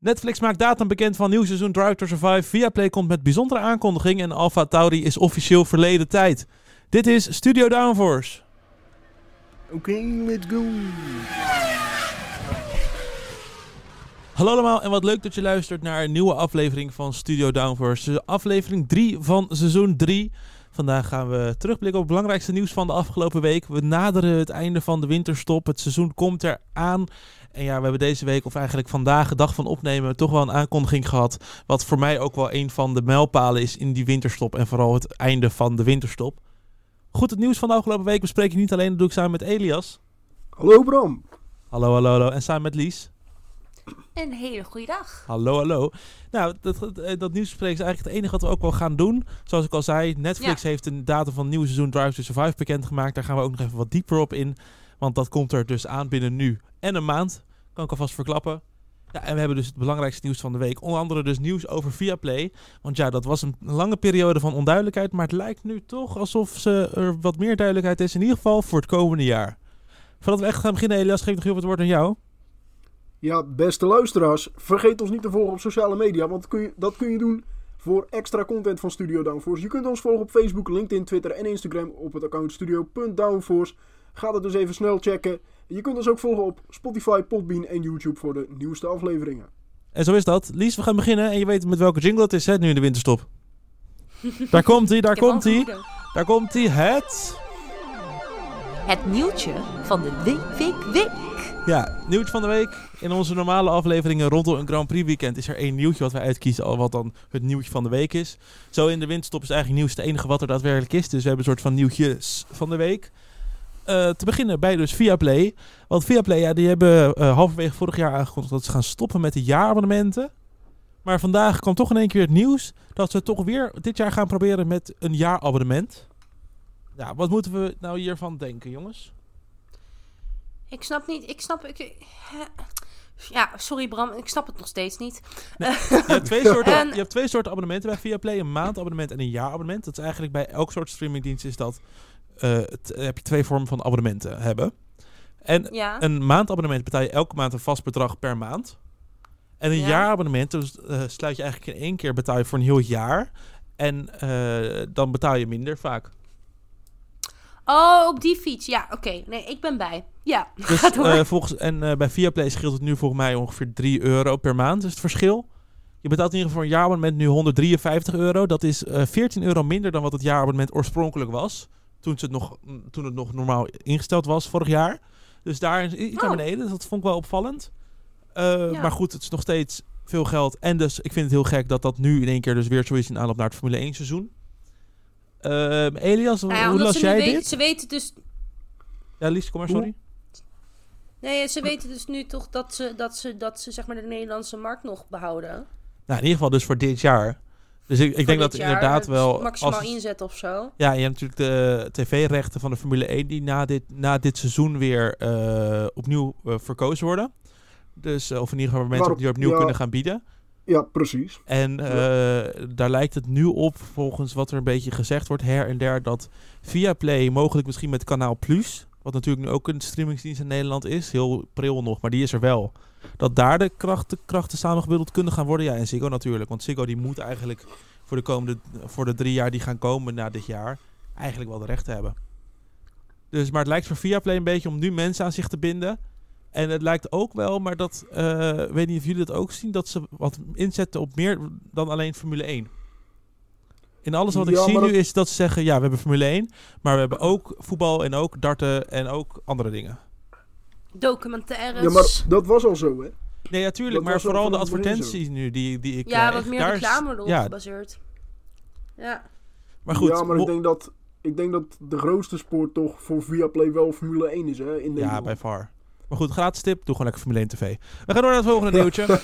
Netflix maakt datum bekend van nieuw seizoen Drive to Survive. Viaplay komt met bijzondere aankondiging en Alpha Tauri is officieel verleden tijd. Dit is Studio Downforce. Oké, let's go. Hallo allemaal en wat leuk dat je luistert naar een nieuwe aflevering van Studio Downforce. Aflevering 3 van seizoen 3. Vandaag gaan we terugblikken op het belangrijkste nieuws van de afgelopen week. We naderen het einde van de winterstop. Het seizoen komt eraan. En ja, we hebben deze week, of eigenlijk vandaag, de dag van opnemen, toch wel een aankondiging gehad. Wat voor mij ook wel een van de mijlpalen is in die winterstop. En vooral het einde van de winterstop. Goed, het nieuws van de afgelopen week bespreek ik niet alleen. Dat doe ik samen met Elias. Hallo Bram. Hallo, hallo, hallo. En samen met Lies. Een hele goede dag. Hallo, hallo. Nou, dat, dat, dat nieuws bespreken is eigenlijk het enige wat we ook wel gaan doen. Zoals ik al zei, Netflix heeft een datum van het nieuwe seizoen Drive to Survive bekendgemaakt. Daar gaan we ook nog even wat dieper op in. Want dat komt er dus aan binnen nu en een maand. Kan ik alvast verklappen. Ja, en we hebben dus het belangrijkste nieuws van de week. Onder andere dus nieuws over Viaplay. Want ja, dat was een lange periode van onduidelijkheid. Maar het lijkt nu toch alsof ze er wat meer duidelijkheid is. In ieder geval voor het komende jaar. Voordat we echt gaan beginnen, Elias, geef ik nog heel wat woord aan jou. Ja, beste luisteraars, vergeet ons niet te volgen op sociale media, want kun je, dat kun je doen voor extra content van Studio Downforce. Je kunt ons volgen op Facebook, LinkedIn, Twitter en Instagram op het account studio.downforce. Ga dat dus even snel checken. Je kunt ons ook volgen op Spotify, Podbean en YouTube voor de nieuwste afleveringen. En zo is dat. Lies, we gaan beginnen en je weet met welke jingle het is, hè, nu in de winterstop. daar komt hij, daar komt hij. Daar komt hij, het... Het nieuwtje van de week, week, week. Ja, nieuwtje van de week. In onze normale afleveringen rondom een Grand Prix weekend is er één nieuwtje wat wij uitkiezen, al wat dan het nieuwtje van de week is. Zo in de windstop is eigenlijk nieuws het enige wat er daadwerkelijk is. Dus we hebben een soort van nieuwtjes van de week. Uh, te beginnen bij dus Viaplay. Want Viaplay, ja, die hebben uh, halverwege vorig jaar aangekondigd dat ze gaan stoppen met de jaarabonnementen. Maar vandaag kwam toch in één keer het nieuws dat ze toch weer dit jaar gaan proberen met een jaarabonnement. Ja, wat moeten we nou hiervan denken, jongens? Ik snap niet. Ik snap. Ik, ja, sorry Bram, ik snap het nog steeds niet. Nee, je, hebt twee soorten, en, je hebt twee soorten abonnementen bij Viaplay: een maandabonnement en een jaarabonnement. Dat is eigenlijk bij elk soort streamingdienst is dat. Het, heb je twee vormen van abonnementen hebben. En ja. een maandabonnement betaal je elke maand een vast bedrag per maand. En een Ja. jaarabonnement dus, uh, sluit je eigenlijk in één keer betaal je voor een heel jaar. En uh, dan betaal je minder vaak. Oh, op die fiets. Ja, oké. Nee, ik ben bij. Ja, Dus, uh, volgens, en bij Viaplay scheelt het nu volgens mij ongeveer 3 euro per maand, is het verschil. Je betaalt in ieder geval een jaarabonnement nu 153 euro. Dat is uh, 14 euro minder dan wat het jaarabonnement oorspronkelijk was. Toen het nog, toen het nog normaal ingesteld was vorig jaar. Dus daar is iets naar Oh. beneden. Dus dat vond ik wel opvallend. Uh, Ja. Maar goed, het is nog steeds veel geld. En dus ik vind het heel gek dat dat nu in één keer dus weer zo is in aanloop naar het Formule 1 seizoen. Uh, Elias, Nou ja, hoe las jij dit? Ze weten dus... Ja, Lies, kom maar, sorry. Nee, ze weten dus nu toch dat ze, dat ze, dat ze zeg maar de Nederlandse markt nog behouden. Nou, in ieder geval dus voor dit jaar. Dus ik, denk dat inderdaad wel... Maximaal als- inzet of zo. Ja, je hebt natuurlijk de tv-rechten van de Formule 1 die na dit, na dit seizoen weer eh, opnieuw eh, verkozen worden. Dus, eh, of in ieder geval mensen Waarop- die opnieuw ja. kunnen gaan bieden. Ja, precies. En eh, daar lijkt het nu op, volgens wat er een beetje gezegd wordt her en der, dat Viaplay mogelijk misschien met Kanaal Plus, wat natuurlijk nu ook een streamingsdienst in Nederland is, heel pril nog, maar die is er wel. Dat daar de krachten, krachten kunnen gaan worden. Ja, en Ziggo natuurlijk. Want Ziggo die moet eigenlijk voor de komende voor de drie jaar die gaan komen na dit jaar eigenlijk wel de rechten hebben. Dus, maar het lijkt voor Viaplay een beetje om nu mensen aan zich te binden. En het lijkt ook wel, maar dat eh, weet niet of jullie dat ook zien, dat ze wat inzetten op meer dan alleen Formule 1. In alles wat ik Ja, zie nu is dat ze zeggen, ja, we hebben Formule 1, maar we hebben ook voetbal en ook darten en ook andere dingen. Documentaires. Ja, maar dat was al zo, hè? Nee, natuurlijk, maar vooral de advertenties nu die, die ik Ja, krijg. wat meer daar reclame erop ja, gebaseerd. Ja. maar goed. ja, maar ik denk, dat, ik denk dat de grootste sport toch voor Viaplay wel Formule 1 is, hè? In ja, Nederland. bij far. Maar goed, gratis tip, doe gewoon lekker Formule 1 TV. We gaan door naar het volgende nieuwtje.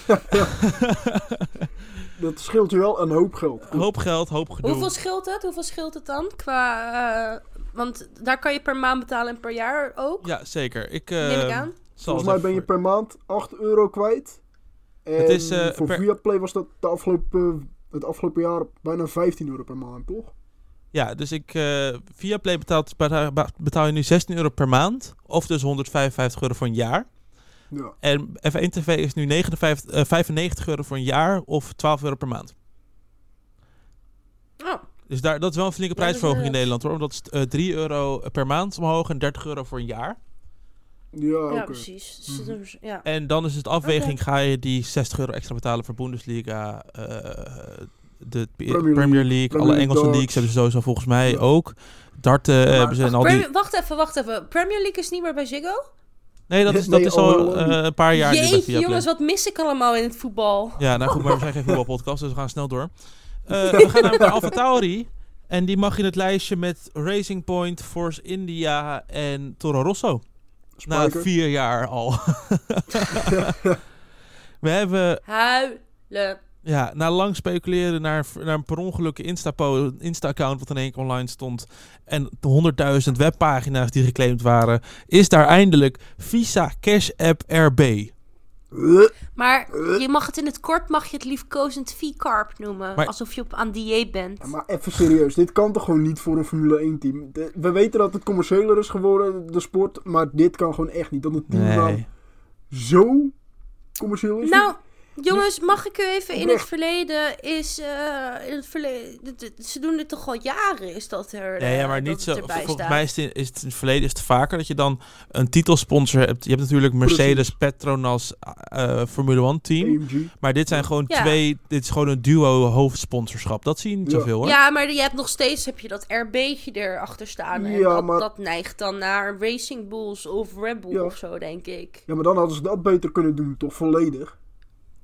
Dat scheelt je wel een hoop geld. hoop geld, hoop gedoe. Hoeveel scheelt het? Hoeveel scheelt het dan? Qua, eh, want daar kan je per maand betalen en per jaar ook. Ja, zeker. Ik, eh, Neem ik aan. zal Volgens mij ben je per maand 8 euro kwijt. En Het is, eh, voor per- Viaplay was dat de afgelopen, het afgelopen jaar bijna 15 euro per maand, toch? Ja, dus ik, eh via Play betaalt, beta- betaal je nu 16 euro per maand. Of dus 155 euro voor een jaar. Ja. En F1 TV is nu 59, eh, 95 euro voor een jaar of 12 euro per maand. Oh, Dus daar, dat is wel een flinke prijsverhoging in eh, Nederland hoor. Omdat het eh 3 euro per maand omhoog en 30 euro voor een jaar. Ja, precies. Dus Mhm. ja. En dan is het afweging, ga je die 60 euro extra betalen voor Bundesliga, eh, de Premier Premier, League, Premier alle Engelse darts. leagues hebben ze sowieso volgens mij Ja. ook. Darten hebben ze en al die... Wacht even, wacht even. Premier League is niet meer bij Ziggo? Nee, dat is, dat nee, is al al eh, lang. een paar jaar Jeetje, jongens, wat mis ik allemaal in het voetbal? Ja, nou goed, maar we zijn geen voetbalpodcast, dus we gaan snel door. Eh, we gaan namelijk naar Alfa Tauri. En die mag in het lijstje met Racing Point, Force India en Toro Rosso. Na vier jaar al. we hebben, Huilen. Ja, na lang speculeren naar, naar een per ongeluk Insta-account wat in één keer online stond. En de 100.000 webpagina's die geclaimd waren. Is daar eindelijk Visa Cash App RB. Maar je mag het in het kort, mag je het liefkozend V-carp noemen. Maar- alsof je op aan dieet bent. ja, maar even serieus, dit kan toch gewoon niet voor een Formule 1 team? De- we weten dat het commerciëler is geworden, de sport, maar dit kan gewoon echt niet. Dat het teamnaam Nee. zo commercieel is. Nou, jongens, mag ik u even in het verleden is... eh, in het verleden, ze doen dit toch al jaren, is dat er Nee, ja, eh, maar niet zo. Volgens mij is het, in, is het in het verleden is het vaker dat je dan een titelsponsor hebt. Je hebt natuurlijk Mercedes. Petronas, eh, Formule 1 team. AMG. Maar dit zijn gewoon Ja. twee. Dit is gewoon een duo hoofdsponsorschap. Dat zie je niet Ja. zoveel hoor. Ja, maar je hebt nog steeds heb je dat RB'tje erachter staan. En dat, maar- dat neigt dan naar Racing Bulls of Red Bull Ja. of zo, denk ik. Ja, maar dan hadden ze dat beter kunnen doen, toch volledig?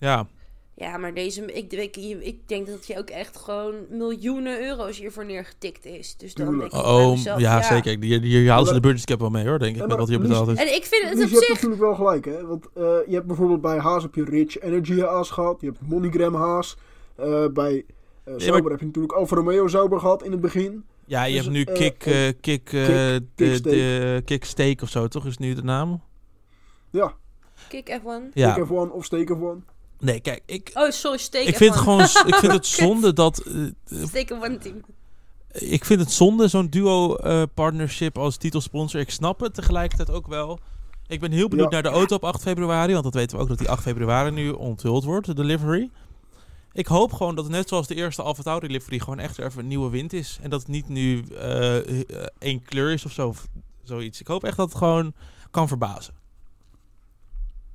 Ja. Ja, maar deze, ik, ik, ik denk dat je ook echt gewoon miljoenen euro's hiervoor neergetikt is. Dus dan denk ik Oh, mezelf, ja, zeker. Hier, hier halen ze de Maar- budget cap wel mee hoor, denk ik. Ja, met wat hier betaald is. En ik vind het Dus op je hebt zich... natuurlijk wel gelijk, hè? Want eh, je hebt bijvoorbeeld bij Haas heb je Rich Energy Haas gehad. Je hebt MoneyGram Haas. Eh, bij eh Sauber maar- heb je natuurlijk Alfa Romeo Sauber gehad in het begin. Ja, je dus, hebt nu Kick, kick, eh, Kick- de, Kick Steak of zo, toch? Is nu de naam? Ja, Kick F1. Ja. Kick F1 of Steak F1. Nee, kijk, ik, Oh, sorry, Steak ik vind F1. het gewoon. Ik vind het zonde dat. eh, Steak F1 team. Ik vind het zonde, zo'n duo-partnership als titelsponsor. Ik snap het tegelijkertijd ook wel. Ik ben heel benieuwd Ja. naar de auto op 8 februari. Want dat weten we ook dat die 8 februari nu onthuld wordt, de livery. Ik hoop gewoon dat het net zoals de eerste Alfa Tauri livery gewoon echt even een nieuwe wind is. En dat het niet nu eh, eh, één kleur is of zo, of zoiets. Ik hoop echt dat het gewoon kan verbazen.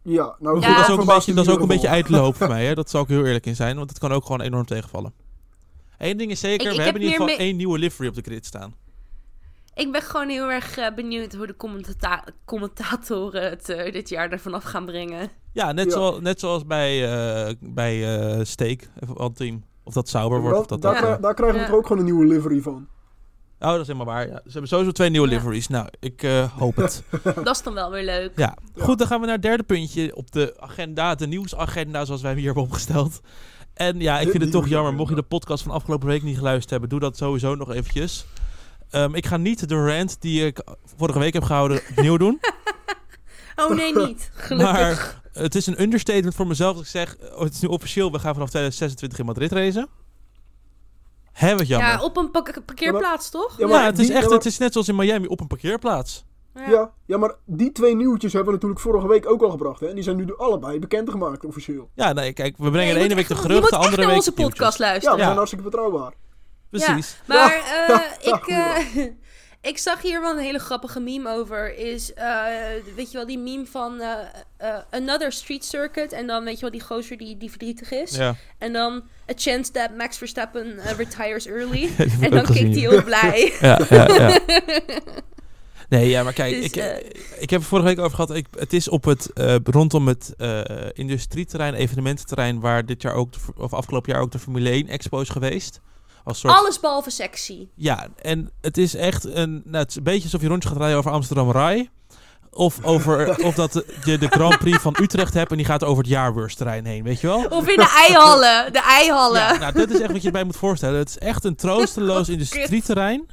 Ja, nou Ja. dat is ook een beetje, dat is ook een beetje voor mij. Hè? Dat zal ik heel eerlijk in zijn. Want het kan ook gewoon enorm tegenvallen. Eén ding is zeker, Ik- ik we heb hebben in ieder geval één nieuwe livery op de grid staan. Ik ben gewoon heel erg eh, benieuwd hoe de commentatoren het eh, dit jaar ervan af gaan brengen. Ja, net, Ja. Zoals, net zoals bij, eh bij eh Steak, van team. Of dat Sauber wordt. Of Dat- dat, daar, daar krijgen we Ja. toch ook gewoon een nieuwe livery van. Oh, dat is helemaal waar. Ja. Ze hebben sowieso twee nieuwe Ja. liveries. Nou, ik eh, hoop het. Dat is dan wel weer leuk. ja. Ja. Goed, dan gaan we naar het derde puntje op de agenda. De nieuwsagenda, zoals wij hem hier hebben opgesteld. En ja, ik vind het toch jammer. Mocht je de podcast van afgelopen week niet geluisterd hebben, doe dat sowieso nog eventjes. Ehm, ik ga niet de rant die ik vorige week heb gehouden opnieuw doen. Oh nee, niet. Gelukkig. Maar het is een understatement voor mezelf dat ik zeg... oh, het is nu officieel, we gaan vanaf 2026 in Madrid racen. Hè, wat jammer. ja, op een parkeerplaats, toch? Ja, Ja, maar het is die- echt, ja, maar- het is net zoals in Miami op een parkeerplaats. Ja. ja, maar die twee nieuwtjes hebben we natuurlijk vorige week ook al gebracht. Hè? En die zijn nu allebei bekendgemaakt officieel. Ja, nee, kijk, we brengen de ene week de geruchten, de Je moet andere echt naar week onze de nieuwtjes. podcast Ja, luisteren. we zijn hartstikke betrouwbaar. Precies. Maar eh, Ja, ik, eh, ik zag hier wel een hele grappige meme over. Is, eh, weet je wel, die meme van eh, eh, Another Street Circuit. En dan weet je wel, die gozer die, die verdrietig is. Ja, En dan A Chance That Max Verstappen Retires Early. en dan kijkt hij heel blij. Ja, ja, ja. Nee, ja, maar kijk, Dus, ik, ik heb het vorige week over gehad. Ik, het is op het, rondom het industrieterrein, evenemententerrein, waar dit jaar ook, de, of afgelopen jaar ook de Formule 1 Expo is geweest. Als soort, Alles behalve sexy. Ja, en het is echt een, nou, het is een beetje alsof je rondje gaat rijden over Amsterdam Rai. Of, over, of dat je de Grand Prix van Utrecht hebt en die gaat over het jaarbeursterrein heen, weet je wel? Of in de eihallen. De eihallen. Ja, nou, dat is echt wat je erbij moet voorstellen. Het is echt een troosteloos industrieterrein.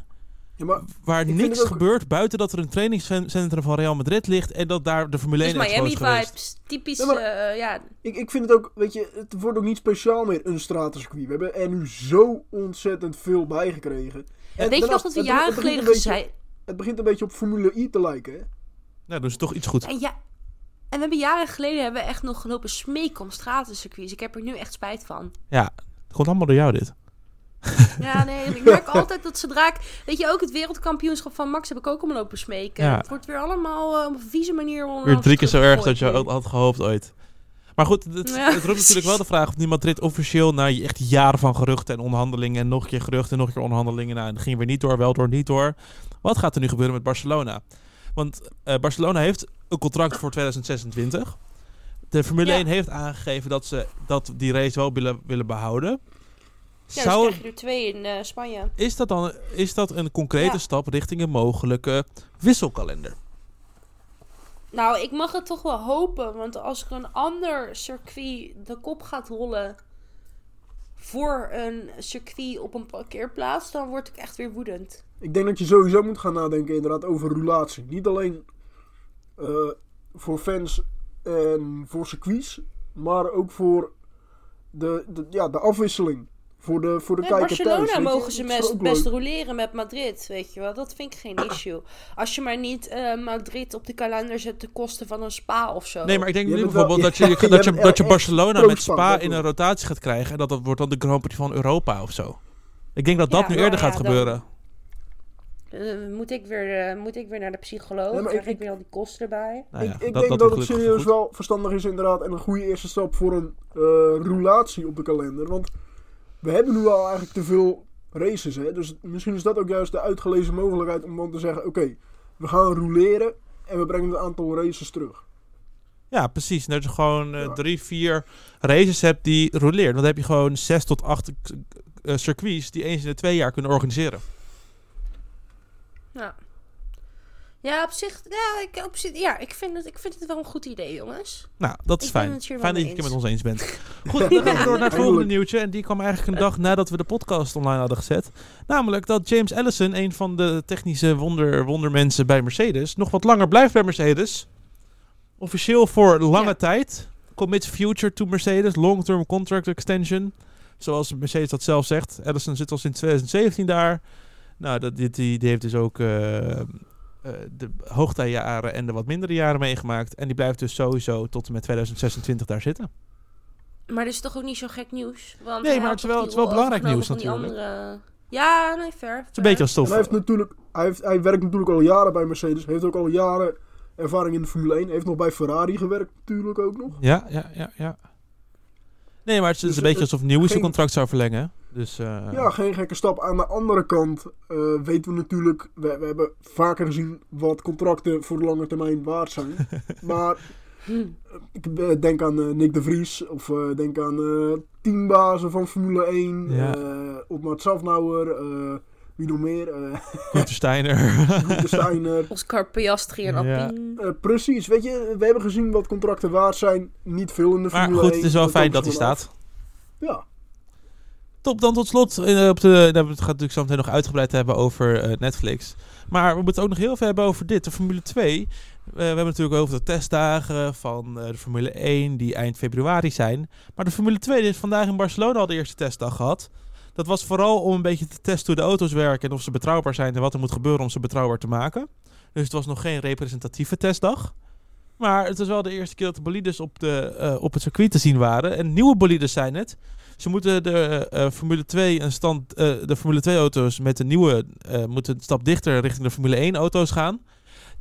Ja, maar Waar niks ook- gebeurt buiten dat er een trainingscentrum van Real Madrid ligt en dat daar de Formule 1 dus Expo Miami is geweest. vibes. Typisch, Ja, maar- eh, ja. ik, ik vind het ook, weet je, het wordt ook niet speciaal meer een stratencircuit. We hebben er nu zo ontzettend veel bij gekregen. En Weet je nog dat we het- jaren geleden een beetje- gezegd... Het begint een beetje op Formule I te lijken, hè? Nou, dus toch iets goed. En ja, En we hebben jaren geleden hebben we echt nog gelopen smeken om stratencircuits. Ik heb er nu echt spijt van. Ja, het komt allemaal door jou dit. Ja, nee, ik merk altijd dat zodra ik... Weet je, ook het wereldkampioenschap van Max heb ik ook om lopen smeken. Ja. Het wordt weer allemaal eh, op een vieze manier... Weer drie keer zo erg dat je had, had gehoopt ooit. Maar goed, het, Ja, het roept natuurlijk wel de vraag of die Madrid officieel na echt jaren van geruchten en onderhandelingen en nog een keer geruchten en nog een keer onderhandelingen, nou, en dat ging weer niet door, wel door, niet door. Wat gaat er nu gebeuren met Barcelona? Want eh, Barcelona heeft een contract voor 2026. De Formule Ja. 1 heeft aangegeven dat ze dat die race wel willen, willen behouden. Ja, dus Zou, krijg je er twee in eh, Spanje. is, dat dan, is dat een concrete Ja. stap richting een mogelijke wisselkalender? Nou, ik mag het toch wel hopen. Want als er een ander circuit de kop gaat rollen voor een circuit op een parkeerplaats, dan word ik echt weer woedend. Ik denk dat je sowieso moet gaan nadenken inderdaad over roulatie. Niet alleen eh, voor fans en voor circuits, maar ook voor de, de, ja, de afwisseling. Voor de, voor de In kijker Barcelona thuis. mogen ze best, best roleren met Madrid, weet je wel. Dat vind ik geen issue. Als je maar niet eh, Madrid op de kalender zet ten koste van een spa of zo. Nee, maar ik denk nu wel- bijvoorbeeld dat je, ja, dat je dat je Barcelona met Spa in een rotatie gaat krijgen. En dat dat wordt dan de Grand Prix van Europa of zo. Ik denk dat Ja, dat nu nou eerder ja, gaat gebeuren. Eh, moet, ik weer, eh, moet ik weer naar de psycholoog? Nee, maar Krijg ik- ik weer al die kosten erbij? Nou ja, ik ik dat, denk dat dat, het serieus goed. wel verstandig is inderdaad. En een goede eerste stap voor een eh roulatie op de kalender. Want we hebben nu al eigenlijk te veel races. Hè? Dus misschien is dat ook juist de uitgelezen mogelijkheid om dan te zeggen... Oké, we gaan rouleren en we brengen het aantal races terug. Ja, precies. Dat je gewoon eh, Ja. drie, vier races hebt die roleert. Want dan heb je gewoon zes tot acht eh, circuits die eens in de twee jaar kunnen organiseren. Ja. Ja, op zich, ja, ik, op zich, ja ik, vind het, ik vind het wel een goed idee, jongens. Nou, dat is Ik fijn. Fijn dat je het met eens. ons eens bent. Goed, dan gaan we door naar het volgende nieuwtje. En die kwam eigenlijk een dag nadat we de podcast online hadden gezet. Namelijk dat James Allison, een van de technische wonder, wondermensen bij Mercedes, nog wat langer blijft bij Mercedes. Officieel voor lange Ja. tijd. Commits future to Mercedes. Long-term contract extension. Zoals Mercedes dat zelf zegt. Allison zit al sinds 2017 daar. Nou, dat, dit, die, die heeft dus ook eh, de hoogtijjaren en de wat mindere jaren meegemaakt. En die blijft dus sowieso tot en met 2026 daar zitten. Maar dat is toch ook niet zo gek nieuws? Want Nee, hij maar het is wel- het is wel belangrijk nieuws natuurlijk. andere- Ja, nee, fair. Het is een beetje als stof. hij, heeft natuurlijk, hij, heeft, hij werkt natuurlijk al jaren bij Mercedes. Heeft ook al jaren ervaring in de Formule 1. Heeft nog bij Ferrari gewerkt natuurlijk ook nog. Ja, ja, ja, ja. Nee, maar het is Dus een beetje alsof Nieuws zijn contract zou verlengen. Dus eh, Ja, geen gekke stap. Aan de andere kant eh, weten we natuurlijk... We, we hebben vaker gezien wat contracten voor de lange termijn waard zijn. maar eh, ik denk aan Nick de Vries. Of denk aan teambazen van Formule 1. Ja. Otmar Safnauer. Wie nog meer? eh Gunther Steiner. Gunther Steiner. Oscar Piastri en Ja. Alpine. Eh, precies, weet je, we hebben gezien wat contracten waard zijn. Niet veel in de maar goed, 1. het is wel fijn dat hij staat. Ja, Top, dan tot slot. eh, op de, nou, het gaat natuurlijk zo meteen nog uitgebreid hebben over eh, Netflix. Maar we moeten ook nog heel veel hebben over dit. De Formule 2. Eh, we hebben natuurlijk over de testdagen van eh, de Formule 1 die eind februari zijn. Maar de Formule 2 heeft vandaag in Barcelona al de eerste testdag gehad. Dat was vooral om een beetje te testen hoe de auto's werken en of ze betrouwbaar zijn en wat er moet gebeuren om ze betrouwbaar te maken. Dus het was nog geen representatieve testdag. Maar het was wel de eerste keer dat de bolides op, de, eh, op het circuit te zien waren. En nieuwe bolides zijn het. Ze moeten de eh, Formule 2 een stand, eh, de Formule 2 auto's met de nieuwe eh, moeten een stap dichter richting de Formule 1 auto's gaan.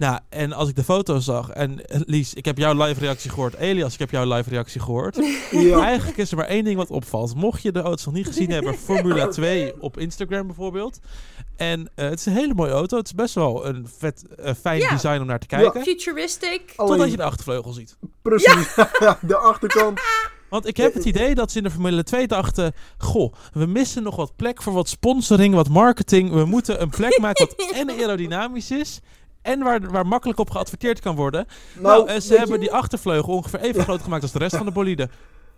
Nou, en als ik de foto's zag, en eh, Lies, ik heb jouw live reactie gehoord. Elias, ik heb jouw live reactie gehoord. ja. Eigenlijk is er maar één ding wat opvalt. Mocht je de auto's nog niet gezien hebben, Formula 2 op Instagram bijvoorbeeld. En eh, het is een hele mooie auto. Het is best wel een vet, eh, fijn Ja. design om naar te kijken. Futuristic. Alleen, Totdat je de achtervleugel ziet. precies, de achterkant. Want ik heb het idee dat ze in de Formule 2 dachten... Goh, we missen nog wat plek voor wat sponsoring, wat marketing. We moeten een plek maken wat en aerodynamisch is... en waar, waar makkelijk op geadverteerd kan worden. Nou, eh, ze hebben je- die achtervleugel ongeveer even groot gemaakt als de rest van de bolide.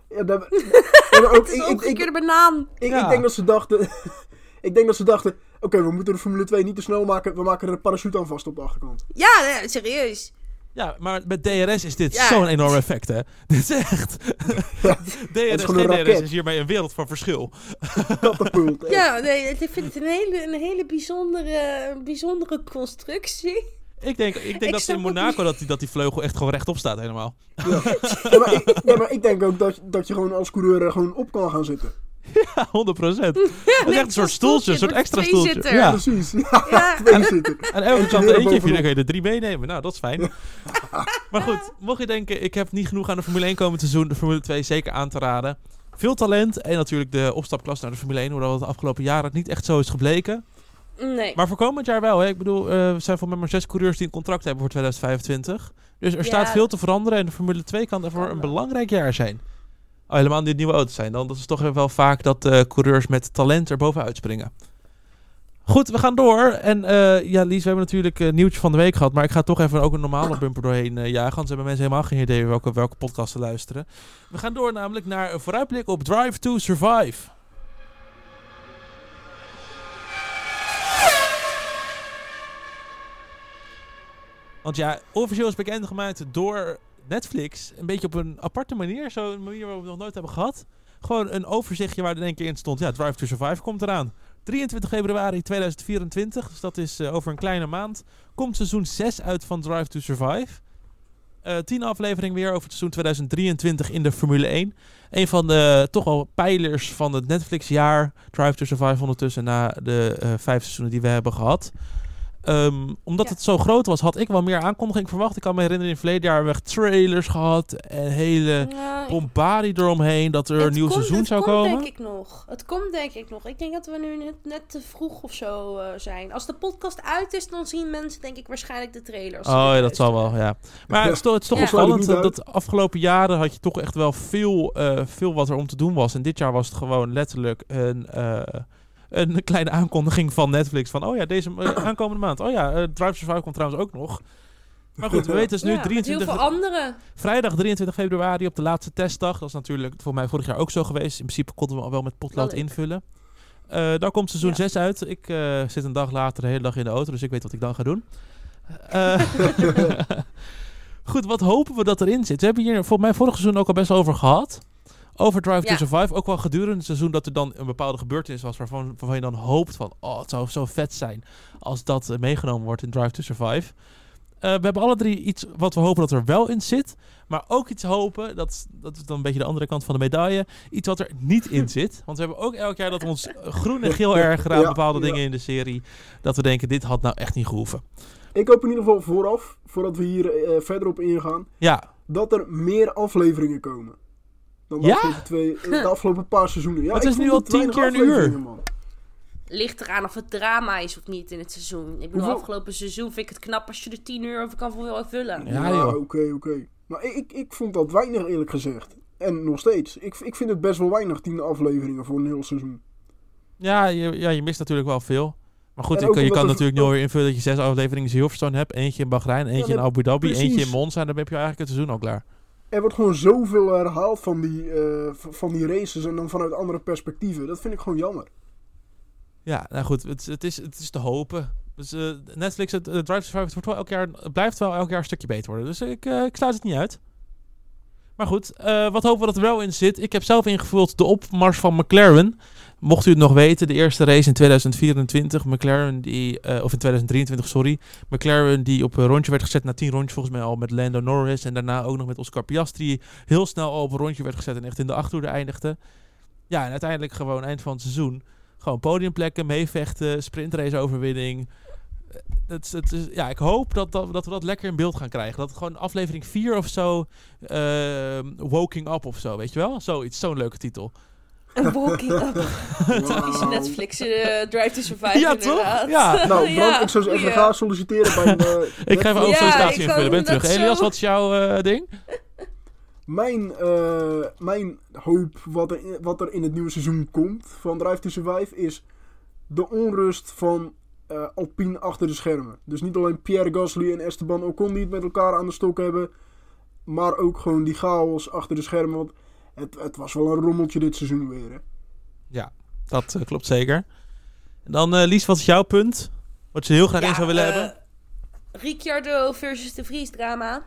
Ja, dat- ja, maar ook, Het is ik, een ik, ik, banaan. ik, Ja. ik denk dat ze dachten... ik denk dat ze dachten... Oké, we moeten de Formule 2 niet te snel maken. We maken er een parachute aan vast op de achterkant. Ja, nee, serieus. Ja, maar met DRS is dit Ja. zo'n enorm effect, hè? Dit is echt... Ja, DRS, geen DRS is hiermee een wereld van verschil. Katapult. Ja, nee, ik vind het een hele, een hele bijzondere, bijzondere constructie. Ik denk, ik denk Ik dat in Monaco dat die, dat die vleugel echt gewoon rechtop staat helemaal. Ja. Ja, maar ik, ja, maar ik denk ook dat, dat je gewoon als coureur er gewoon op kan gaan zitten. Ja, 100 procent. Dat is echt een soort stoeltje, een soort extra stoeltje. Ja. Precies. Ja, zitten. En elke kant weer eentje, dan kun je er drie meenemen. Nou, dat is fijn. maar goed, mocht je denken, ik heb niet genoeg aan de Formule 1 komend seizoen, de Formule 2 zeker aan te raden. Veel talent en natuurlijk de opstapklas naar de Formule 1, hoewel het de afgelopen jaren niet echt zo is gebleken. Nee. Maar voor komend jaar wel. Hè. Ik bedoel, eh, we zijn voor mij maar zes coureurs die een contract hebben voor 2025. Dus er Ja. staat veel te veranderen en de Formule 2 kan daarvoor een belangrijk jaar zijn. Oh, helemaal niet nieuwe auto's zijn. Dan dat is toch wel vaak dat eh, coureurs met talent er bovenuit springen. Goed, we gaan door. En eh, ja, Lies, we hebben natuurlijk een nieuwtje van de week gehad. Maar ik ga toch even ook een normale bumper doorheen eh, jagen. Anders hebben mensen helemaal geen idee welke, welke podcast te luisteren. We gaan door namelijk naar een vooruitblik op Drive to Survive. Want ja, officieel is bekendgemaakt door Netflix. Een beetje op een aparte manier. Zo'n manier waar we het nog nooit hebben gehad. Gewoon een overzichtje waar er één keer in stond. Ja, Drive to Survive komt eraan. 23 februari 2024, dus dat is eh, over een kleine maand, komt seizoen 6 uit van Drive to Survive. Eh 10 aflevering weer over het seizoen 2023 in de Formule 1. Een van de toch wel pijlers van het Netflix-jaar. Drive to Survive ondertussen na de eh, vijf seizoenen die we hebben gehad. Ehm, omdat Ja. het zo groot was, had ik wel meer aankondiging verwacht. Ik kan me herinneren, in het verleden jaar hebben we trailers gehad. En hele Ja, bombardie eromheen dat er het een nieuw komt- seizoen het zou komt, komen. denk ik nog. Het komt denk ik nog. Ik denk dat we nu net, net te vroeg of zo eh, zijn. Als de podcast uit is, dan zien mensen denk ik waarschijnlijk de trailers. Oh ja, dat zal wel, ja. Maar het is toch, het is toch Ja. opvallend Sluit het dat, afgelopen jaren had je toch echt wel veel, eh, veel wat er om te doen was. En dit jaar was het gewoon letterlijk een, eh, een kleine aankondiging van Netflix. Van, oh ja, deze eh, aankomende maand. Oh ja, eh, Drive to Survive komt trouwens ook nog. Maar goed, we weten dus nu ja, met heel 23, veel anderen. vrijdag 23 februari op de laatste testdag. Dat is natuurlijk voor mij vorig jaar ook zo geweest. In principe konden we al wel met potlood Wel invullen. Eh daar komt seizoen Ja. 6 uit. Ik eh, zit een dag later de hele dag in de auto, dus ik weet wat ik dan ga doen. Eh, Goed, wat hopen we dat erin zit? We hebben hier volgens mij vorig seizoen ook al best over gehad. Over Drive to Ja. Survive. Ook wel gedurende het seizoen dat er dan een bepaalde gebeurtenis was waarvan, waarvan je dan hoopt van... Oh, het zou zo vet zijn als dat eh, meegenomen wordt in Drive to Survive. Eh, we hebben alle drie iets wat we hopen dat er wel in zit. Maar ook iets hopen, dat, is- dat is dan een beetje de andere kant van de medaille. Iets wat er niet in zit. Want we hebben ook elk jaar dat we ons groen en geel ergeren aan Ja, bepaalde ja. dingen in de serie. Dat we denken, dit had nou echt niet gehoeven. Ik hoop in ieder geval vooraf, voordat we hier eh, verder op ingaan, Ja, dat er meer afleveringen komen. Dan de, Ja? afgelopen, twee, eh, de afgelopen paar seizoenen. Ja, Het ik is nu al tien keer een uur. man. Ligt eraan of het drama is of niet in het seizoen. Ik bedoel, Hoeveel- afgelopen seizoen vind ik het knap als je er 10 uur over kan vul- vullen. Ja, Ja, joh. oké, oké. Maar ik, ik vond dat weinig eerlijk gezegd. En nog steeds. Ik, ik vind het best wel weinig, tien afleveringen voor een heel seizoen. Ja, je, ja, je mist natuurlijk wel veel. Maar goed, je, kan- je omdat kan natuurlijk nu weer invullen dat je zes afleveringen in Silverstone hebt. Eentje in Bahrein, eentje in Abu Dhabi, precies. eentje in Monza. En dan heb je eigenlijk het seizoen al klaar. Er wordt gewoon zoveel herhaald van die, v- van die races en dan vanuit andere perspectieven. Dat vind ik gewoon jammer. Ja, nou goed, het, het, is, het is te hopen. Dus eh, Netflix, het, het Drive Survive, wordt wel elk jaar, blijft wel elk jaar een stukje beter worden. Dus ik, eh, ik sluit het niet uit. Maar goed, wat hopen we dat er wel in zit? Ik heb zelf ingevuld de opmars van McLaren. Mocht u het nog weten, de eerste race in 2024. McLaren die, eh, of in 2023, sorry. McLaren die op een rondje werd gezet na 10 rondjes, volgens mij al met Lando Norris. En daarna ook nog met Oscar Piastri. Heel snel al op een rondje werd gezet en echt in de achterhoede eindigde. Ja, en uiteindelijk gewoon eind van het seizoen. Gewoon podiumplekken, meevechten, sprintrace overwinning. Eh, Het, het ja, ik hoop dat, dat, dat we dat lekker in beeld gaan krijgen. Dat gewoon aflevering 4 of zo, ehm, Woking Up of zo, weet je wel? Zoiets, zo'n leuke titel. Een walking up. Typische Wauw. Netflix eh, Drive to Survive Ja, toch? Ja. Nou, Ja, ik zou even gaan solliciteren bij een, eh, Ik ga even ook Ja, sollicitatie ik invullen. Ben terug. zo- Elias, wat is jouw eh, ding? Mijn, eh, mijn hoop wat er, in- wat er in het nieuwe seizoen komt van Drive to Survive is de onrust van eh, Alpine achter de schermen. Dus niet alleen Pierre Gasly en Esteban Ocon die het met elkaar aan de stok hebben, maar ook gewoon die chaos achter de schermen. Want het, het was wel een rommeltje dit seizoen weer. Hè? Dat eh, klopt zeker. En dan, eh, Lies, wat is jouw punt? Wat je heel graag in zou willen eh, hebben? Ricciardo versus de Vries drama.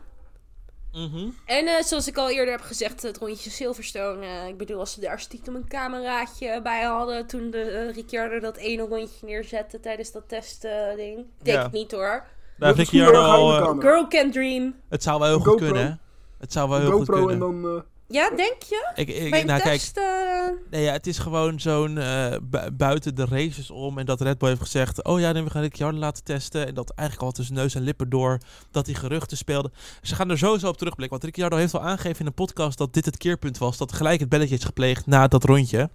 Mhm. En eh, zoals ik al eerder heb gezegd, het rondje Silverstone. eh, ik bedoel, als ze daar stiekem een cameraatje bij hadden toen de eh, Ricciardo dat ene rondje neerzette tijdens dat testding. denk Ja. ik niet hoor. Daar al... camera. Girl can dream. het zou wel heel goed GoPro. kunnen, hè? Het zou wel heel goed GoPro kunnen. en dan... Ja, denk je? Ik, ik, Bij nou, kijk, eh, nee, ja, het is gewoon zo'n eh, bu- buiten de races om. En dat Red Bull heeft gezegd: Oh ja, nee, we gaan Ricciardo laten testen. En dat eigenlijk al tussen neus en lippen door dat hij geruchten speelde. Ze gaan er sowieso op terugblikken. Want Ricciardo heeft al aangegeven in een podcast dat dit het keerpunt was. Dat gelijk het belletje is gepleegd na dat rondje.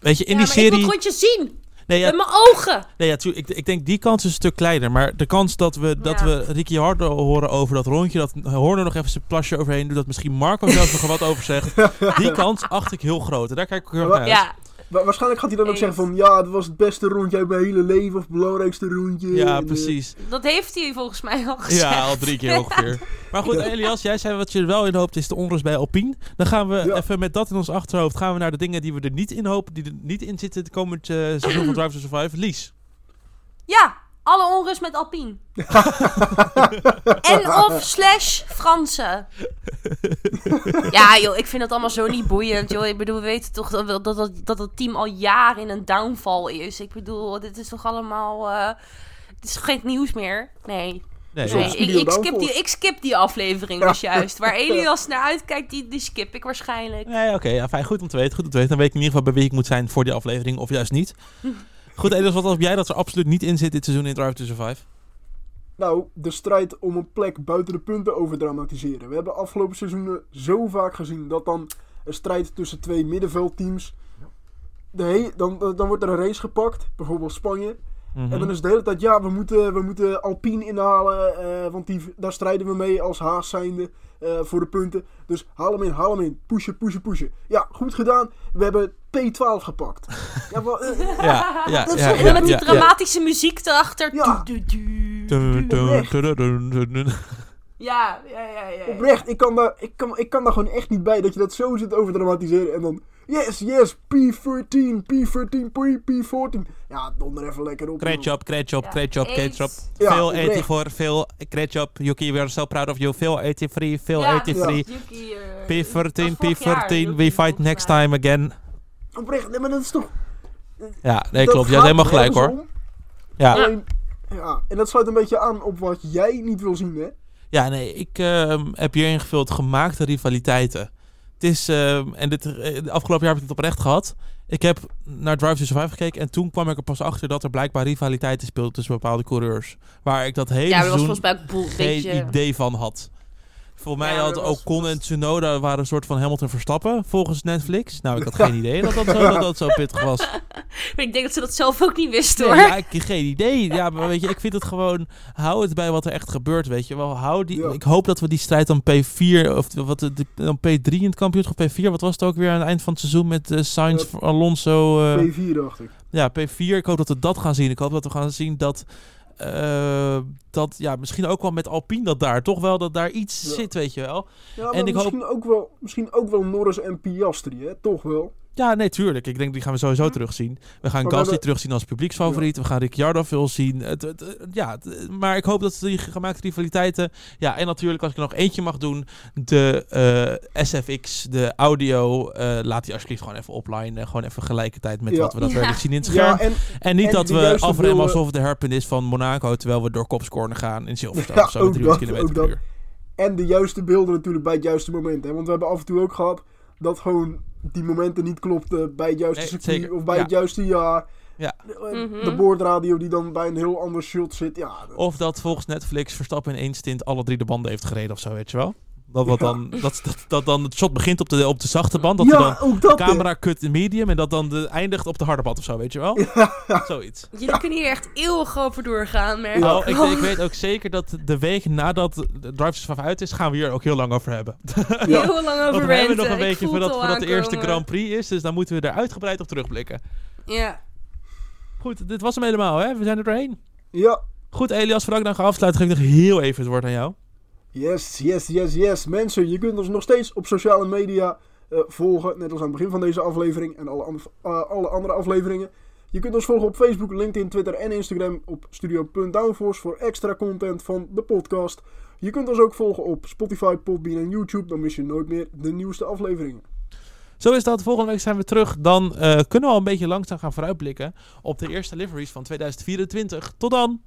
Weet je, in ja, die maar ik wil serie. het rondje zien. Nee, ja, Met mijn ogen. Nee, ja, ik, ik denk die kans is een stuk kleiner. Maar de kans dat we, dat Ja. we Ricky Hardo horen over dat rondje, dat Horner nog even zijn plasje overheen doet, dat misschien Marco zelf nog wat over zegt, die kans acht ik heel groot. En daar kijk ik heel erg naar uit. Ja, wa- waarschijnlijk gaat hij dan ook zeggen van... Ja, het was het beste rondje uit mijn hele leven. Of het belangrijkste rondje. Ja, En, precies. dat heeft hij volgens mij al gezegd. Ja, al drie keer ongeveer. Maar goed, Elias, jij zei wat je er wel in hoopt is de onrust bij Alpine. Dan gaan we Ja. even met dat in ons achterhoofd gaan we naar de dingen die we er niet in hopen, die er niet in zitten het komend eh, seizoen van Drive to Survive. Lies. Ja, alle onrust met Alpine. en of slash Fransen. ja joh, ik vind het allemaal zo niet boeiend joh. Ik bedoel, we weten toch dat dat, dat, dat het team al jaren in een downfall is. Ik bedoel, dit is toch allemaal... eh het is geen nieuws meer. Nee. Nee, ik, ik, skip die, ik skip die aflevering dus juist. Waar Elias naar uitkijkt, die, die skip ik waarschijnlijk. Nee, oké, ja, fijn. Goed om te weten. Goed om te weten. Dan weet ik in ieder geval bij wie ik moet zijn voor die aflevering, of juist niet. Goed, Elias, wat hoop jij dat er absoluut niet in zit dit seizoen in Drive to Survive? Nou, de strijd om een plek buiten de punten overdramatiseren. We hebben afgelopen seizoenen zo vaak gezien dat dan een strijd tussen twee middenveldteams. De dan, dan wordt er een race gepakt, bijvoorbeeld Spanje. Mhm. En dan is de hele tijd, ja, we moeten, we moeten Alpine inhalen, eh, want die, daar strijden we mee als haas zijnde eh, voor de punten. Dus haal hem in, haal hem in, pushen, pushen, pushen. Ja, goed gedaan. We hebben P12 gepakt. ja, wel, eh, Ja, ja, Dat is ja, toch- En dan met die dramatische muziek erachter. Ja. Du- du- du-. Ja, ja, ja, ja. Oprecht, ik kan, daar, ik, kan, ik kan daar gewoon echt niet bij dat je dat zo zit over dramatiseren. En dan, yes, yes, P13, P13, P, P14. Ja, donder even lekker op. Kreetjop, eens. kreetjop. Ja, Veel oprecht. 84, veel kreetjop. Yuki, we are so proud of you. Veel 83, veel Ja, 83. Yuki, eh, P13, dat was vorig jaar, P14, Yuki, we fight next time again. Oprecht, nee, maar dat is toch... Ja, nee, klopt. Je hebt helemaal gelijk hoor. om. Ja, Alleen, ja, en dat sluit een beetje aan op wat jij niet wil zien, hè? ja nee, ik ehm, heb hier ingevuld gemaakte rivaliteiten. Het is, ehm, en dit, eh, de afgelopen jaar heb ik het oprecht gehad. Ik heb naar Drive to Survive gekeken en toen kwam ik er pas achter dat er blijkbaar rivaliteiten speelden tussen bepaalde coureurs. Waar ik dat hele Ja, dat was volgens mij ook geen beetje... idee van had. Volgens mij Ja, had was- Ocon en Tsunoda waren een soort van Hamilton Verstappen volgens Netflix. Nou, ik had geen idee dat dat zo, dat dat zo pittig was. Ik denk dat ze dat zelf ook niet wisten Nee, hoor. ja, ik heb geen idee. Ja, maar weet je, ik vind het gewoon... Hou het bij wat er echt gebeurt, weet je wel. Hou die, Ja. Ik hoop dat we die strijd dan P4... Of wat, de- dan P3 in het kampioenschap P4. Wat was het ook weer aan het eind van het seizoen met eh Sainz. Alonso... eh, P4, dacht ik. ja, P4. Ik hoop dat we dat gaan zien. Ik hoop dat we gaan zien dat... eh, dat ja, misschien ook wel met Alpine dat daar toch wel dat daar iets Ja. zit, weet je wel. Ja, En ik hoop- misschien, ook wel, misschien ook wel Norris en Piastri, hè? Toch wel. Ja, nee, tuurlijk. Ik denk die gaan we sowieso terugzien. We gaan Gasly hebben- terugzien als publieksfavoriet. We gaan Ricciardo veel zien. Het, het, het- ja, het- maar ik hoop dat die gemaakte rivaliteiten... Ja, en natuurlijk als ik er nog eentje mag doen... De eh, SFX, de audio... eh, laat die alsjeblieft gewoon even offline. gewoon even gelijkertijd met Ja. wat we daadwerkelijk Ja. zien in het scherm. Ja, en en niet en dat we afremmen alsof het de herpen is van Monaco... terwijl we door Kopscorner gaan in Silverstone Ja, of zo met ook 300 dat, km ook per uur. En de juiste beelden natuurlijk bij het juiste moment. Hè? Want we hebben af en toe ook gehad dat gewoon die momenten niet klopten bij het juiste Nee, circuit of bij Ja. het juiste jaar. Ja. De, Mhm. de boordradio die dan bij een heel ander shot zit. Ja, dat- Of dat volgens Netflix Verstappen in één stint alle drie de banden heeft gereden of zo, weet je wel? Dat, wat Ja. dan, dat, dat, dat dan het shot begint op de, op de zachte band, dat ja, dan ook dat. de hè. camera cut in medium en dat dan de, eindigt op de harde band of zo, weet je wel? Zoiets. Jullie kunnen hier echt eeuwig over doorgaan, merk Ja. Oh, ik, ik weet ook zeker dat de week nadat de Drive Survive uit is, gaan we hier ook heel lang over hebben. Ja. Heel lang Want over we hebben nog een Ik weekje voordat, voordat de eerste. Grand Prix is, dus dan moeten we er uitgebreid op terugblikken. Ja. Goed, dit was hem helemaal, hè? We zijn er doorheen. Ja. Goed, Elias, voordat ik dan ga afsluiten, geef ik nog heel even het woord aan jou. Yes, yes, yes, yes. Mensen, je kunt ons nog steeds op sociale media eh, volgen. Net als aan het begin van deze aflevering en alle, andere- eh, alle andere afleveringen. Je kunt ons volgen op Facebook, LinkedIn, Twitter en Instagram op studio.downforce voor extra content van de podcast. Je kunt ons ook volgen op Spotify, Podbean en YouTube. Dan mis je nooit meer de nieuwste afleveringen. Zo is dat. Volgende week zijn we terug. Dan eh, kunnen we al een beetje langzaam gaan vooruitblikken op de eerste liveries van 2024. Tot dan!